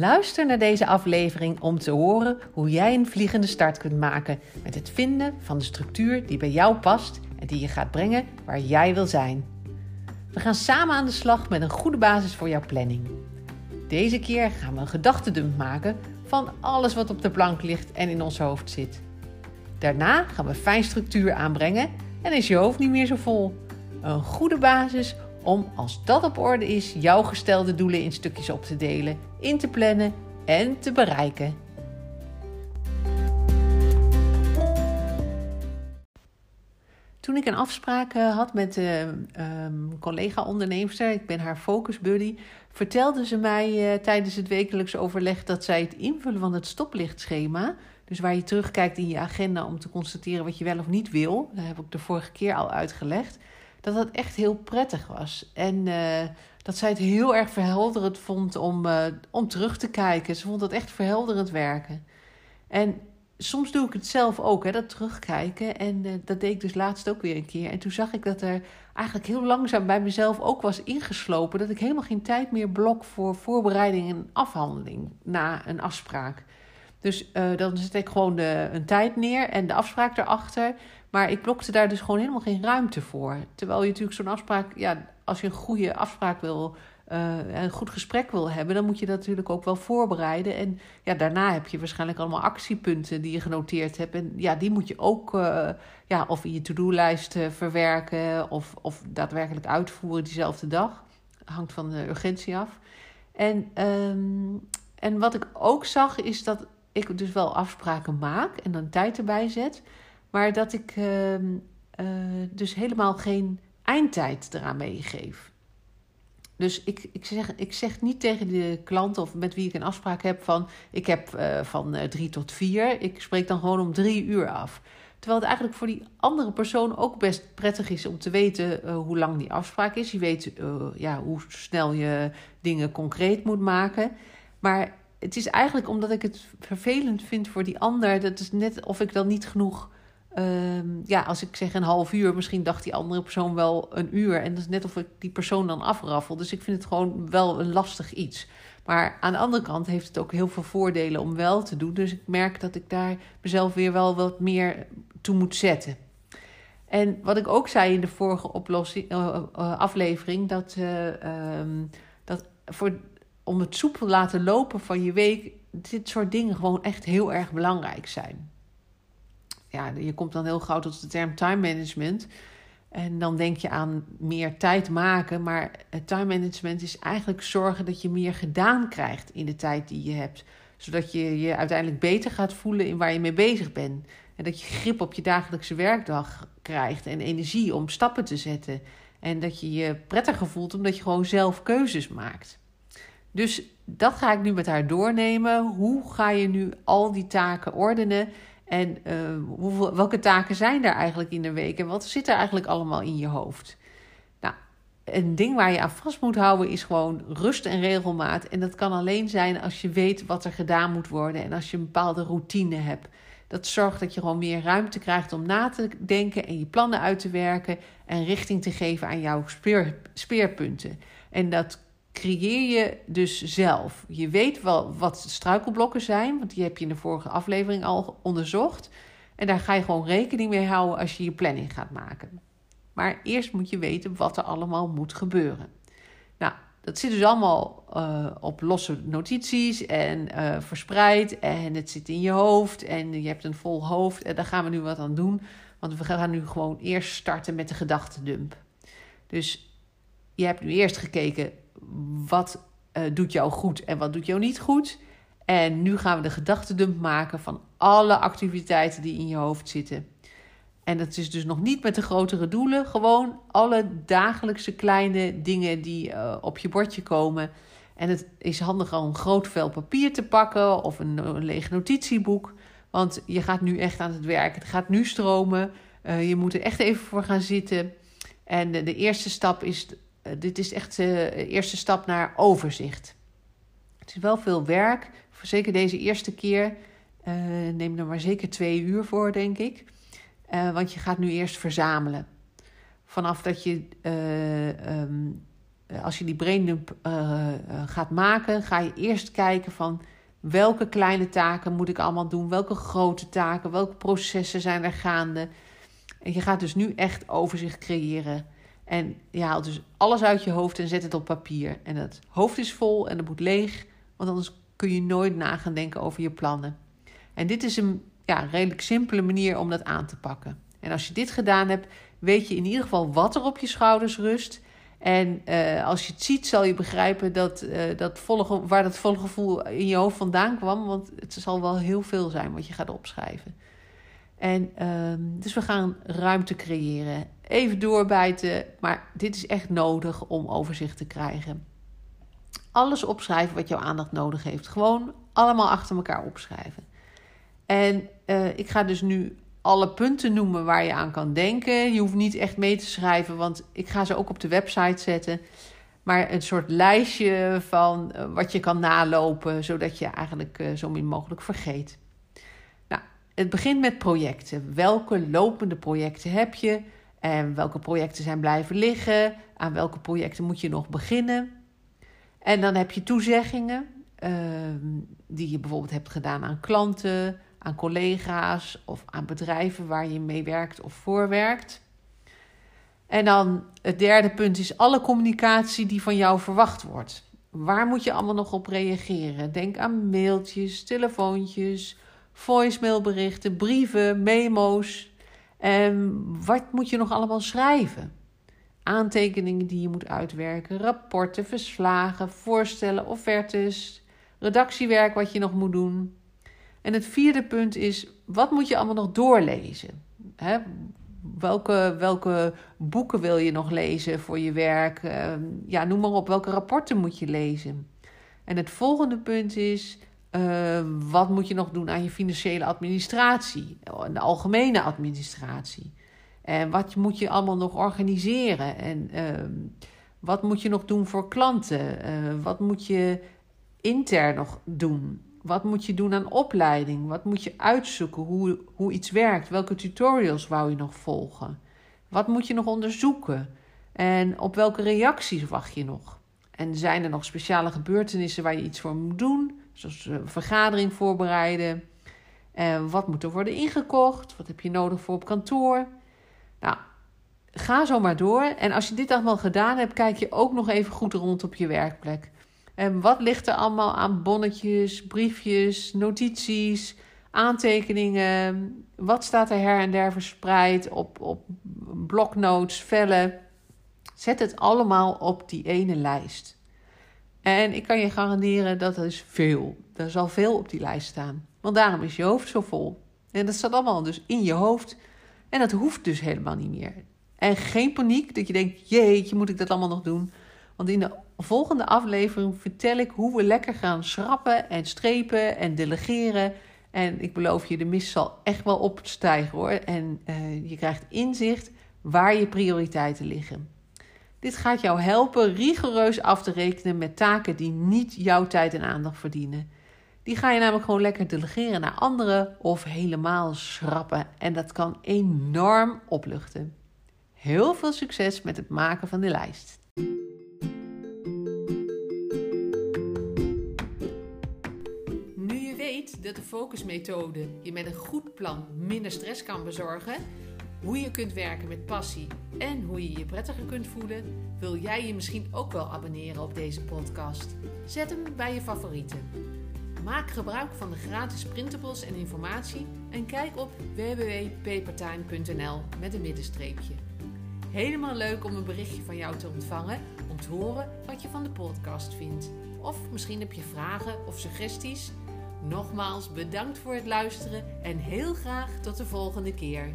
Luister naar deze aflevering om te horen hoe jij een vliegende start kunt maken met het vinden van de structuur die bij jou past en die je gaat brengen waar jij wil zijn. We gaan samen aan de slag met een goede basis voor jouw planning. Deze keer gaan we een gedachtendump maken van alles wat op de plank ligt en in ons hoofd zit. Daarna gaan we fijn structuur aanbrengen en is je hoofd niet meer zo vol. Een goede basis om, als dat op orde is, jouw gestelde doelen in stukjes op te delen, in te plannen en te bereiken. Toen ik een afspraak eh, had met een um, collega-onderneemster, ik ben haar focus buddy, vertelde ze mij uh, tijdens het wekelijks overleg dat zij het invullen van het stoplichtschema, dus waar je terugkijkt in je agenda om te constateren wat je wel of niet wil, dat heb ik de vorige keer al uitgelegd, dat dat echt heel prettig was. En uh, dat zij het heel erg verhelderend vond om, uh, om terug te kijken. Ze vond dat echt verhelderend werken. En soms doe ik het zelf ook, hè, dat terugkijken. En uh, dat deed ik dus laatst ook weer een keer. En toen zag ik dat er eigenlijk heel langzaam bij mezelf ook was ingeslopen. Dat ik helemaal geen tijd meer blok voor voorbereiding en afhandeling na een afspraak. Dus uh, dan zet ik gewoon de, een tijd neer en de afspraak erachter. Maar ik blokte daar dus gewoon helemaal geen ruimte voor. Terwijl je natuurlijk zo'n afspraak, ja, als je een goede afspraak wil, uh, een goed gesprek wil hebben, dan moet je dat natuurlijk ook wel voorbereiden. En ja, daarna heb je waarschijnlijk allemaal actiepunten die je genoteerd hebt. En ja, die moet je ook, uh, ja, of in je to-do-lijst uh, verwerken of, of daadwerkelijk uitvoeren diezelfde dag. Hangt van de urgentie af. En, um, en wat ik ook zag, is dat ik dus wel afspraken maak en dan tijd erbij zet. Maar dat ik uh, dus helemaal geen eindtijd eraan meegeef. Dus ik, ik, zeg, ik zeg niet tegen de klant of met wie ik een afspraak heb van ik heb uh, van drie tot vier. Ik spreek dan gewoon om drie uur af. Terwijl het eigenlijk voor die andere persoon ook best prettig is om te weten uh, hoe lang die afspraak is. Je weet ja, hoe snel je dingen concreet moet maken. Maar het is eigenlijk omdat ik het vervelend vind voor die ander. Dat is net of ik dan niet genoeg Um, ja, als ik zeg een half uur, misschien dacht die andere persoon wel een uur. En dat is net of ik die persoon dan afraffel. Dus ik vind het gewoon wel een lastig iets. Maar aan de andere kant heeft het ook heel veel voordelen om wel te doen. Dus ik merk dat ik daar mezelf weer wel wat meer toe moet zetten. En wat ik ook zei in de vorige oplossing, uh, uh, aflevering, dat, uh, um, dat voor, om het soepel laten lopen van je week, dit soort dingen gewoon echt heel erg belangrijk zijn ja, je komt dan heel gauw tot de term time management. En dan denk je aan meer tijd maken. Maar time management is eigenlijk zorgen dat je meer gedaan krijgt in de tijd die je hebt. Zodat je je uiteindelijk beter gaat voelen in waar je mee bezig bent. En dat je grip op je dagelijkse werkdag krijgt en energie om stappen te zetten. En dat je je prettiger voelt omdat je gewoon zelf keuzes maakt. Dus dat ga ik nu met haar doornemen. Hoe ga je nu al die taken ordenen? En hoeveel, welke taken zijn er eigenlijk in de week? En wat zit er eigenlijk allemaal in je hoofd? Nou, een ding waar je aan vast moet houden is gewoon rust en regelmaat. En dat kan alleen zijn als je weet wat er gedaan moet worden en als je een bepaalde routine hebt. Dat zorgt dat je gewoon meer ruimte krijgt om na te denken en je plannen uit te werken en richting te geven aan jouw speer, speerpunten. En dat creëer je dus zelf. Je weet wel wat struikelblokken zijn, want die heb je in de vorige aflevering al onderzocht. En daar ga je gewoon rekening mee houden als je je planning gaat maken. Maar eerst moet je weten wat er allemaal moet gebeuren. Nou, dat zit dus allemaal uh, op losse notities en uh, verspreid. En het zit in je hoofd en je hebt een vol hoofd. En daar gaan we nu wat aan doen. Want we gaan nu gewoon eerst starten met de gedachtendump. Dus je hebt nu eerst gekeken wat uh, doet jou goed en wat doet jou niet goed. En nu gaan we de gedachtendump maken van alle activiteiten die in je hoofd zitten. En dat is dus nog niet met de grotere doelen, gewoon alle dagelijkse kleine dingen die uh, op je bordje komen. En het is handig om een groot vel papier te pakken of een, een leeg notitieboek. Want je gaat nu echt aan het werk. Het gaat nu stromen. Uh, je moet er echt even voor gaan zitten. En de, eerste stap is dit is echt de eerste stap naar overzicht. Het is wel veel werk, zeker deze eerste keer. Uh, neem er maar zeker twee uur voor, denk ik. want je gaat nu eerst verzamelen. Vanaf dat je um, eh, als je die braindump gaat maken, ga je eerst kijken van welke kleine taken moet ik allemaal doen, welke grote taken, welke processen zijn er gaande. En je gaat dus nu echt overzicht creëren. En je haalt dus alles uit je hoofd en zet het op papier. En het hoofd is vol en het moet leeg, want anders kun je nooit na gaan denken over je plannen. En dit is een ja, redelijk simpele manier om dat aan te pakken. En als je dit gedaan hebt, weet je in ieder geval wat er op je schouders rust. En uh, als je het ziet, zal je begrijpen dat, uh, dat volle, waar dat volle gevoel in je hoofd vandaan kwam. Want het zal wel heel veel zijn wat je gaat opschrijven. En uh, dus we gaan ruimte creëren. Even doorbijten, maar dit is echt nodig om overzicht te krijgen. Alles opschrijven wat jouw aandacht nodig heeft. Gewoon allemaal achter elkaar opschrijven. En uh, ik ga dus nu alle punten noemen waar je aan kan denken. Je hoeft niet echt mee te schrijven, want ik ga ze ook op de website zetten. Maar een soort lijstje van uh, wat je kan nalopen, zodat je eigenlijk uh, zo min mogelijk vergeet. Het begint met projecten. Welke lopende projecten heb je? En welke projecten zijn blijven liggen? Aan welke projecten moet je nog beginnen? En dan heb je toezeggingen uh, die je bijvoorbeeld hebt gedaan aan klanten, aan collega's of aan bedrijven waar je mee werkt of voor werkt. En dan het derde punt is alle communicatie die van jou verwacht wordt. Waar moet je allemaal nog op reageren? Denk aan mailtjes, telefoontjes, voicemailberichten, brieven, memo's. En wat moet je nog allemaal schrijven? Aantekeningen die je moet uitwerken, rapporten, verslagen, voorstellen, offertes, redactiewerk wat je nog moet doen. En het vierde punt is, wat moet je allemaal nog doorlezen? Hè? Welke, welke boeken wil je nog lezen voor je werk? Uh, ja, noem maar op, welke rapporten moet je lezen? En het volgende punt is, uh, wat moet je nog doen aan je financiële administratie? De algemene administratie. En wat moet je allemaal nog organiseren? En uh, wat moet je nog doen voor klanten? Eh, wat moet je intern nog doen? Wat moet je doen aan opleiding? Wat moet je uitzoeken hoe, hoe iets werkt? Welke tutorials wou je nog volgen? Wat moet je nog onderzoeken? En op welke reacties wacht je nog? En zijn er nog speciale gebeurtenissen waar je iets voor moet doen? Zoals een vergadering voorbereiden. En wat moet er worden ingekocht? Wat heb je nodig voor op kantoor? Nou, ga zo maar door. En als je dit allemaal gedaan hebt, kijk je ook nog even goed rond op je werkplek. En wat ligt er allemaal aan bonnetjes, briefjes, notities, aantekeningen? Wat staat er her en der verspreid op, op bloknotes, vellen? Zet het allemaal op die ene lijst. En ik kan je garanderen dat is veel. Er zal veel op die lijst staan. Want daarom is je hoofd zo vol. En dat staat allemaal dus in je hoofd. En dat hoeft dus helemaal niet meer. En geen paniek dat je denkt: jeetje, moet ik dat allemaal nog doen? Want in de volgende aflevering vertel ik hoe we lekker gaan schrappen en strepen en delegeren. En ik beloof je, de mist zal echt wel opstijgen hoor. En uh, je krijgt inzicht waar je prioriteiten liggen. Dit gaat jou helpen rigoureus af te rekenen met taken die niet jouw tijd en aandacht verdienen. Die ga je namelijk gewoon lekker delegeren naar anderen of helemaal schrappen. En dat kan enorm opluchten. Heel veel succes met het maken van de lijst. dat de focusmethode je met een goed plan minder stress kan bezorgen, hoe je kunt werken met passie en hoe je je prettiger kunt voelen, wil jij je misschien ook wel abonneren op deze podcast. Zet hem bij je favorieten. Maak gebruik van de gratis printables en informatie en kijk op www.papertime.nl met een middenstreepje. Helemaal leuk om een berichtje van jou te ontvangen om te horen wat je van de podcast vindt. Of misschien heb je vragen of suggesties Nogmaals bedankt voor het luisteren en heel graag tot de volgende keer.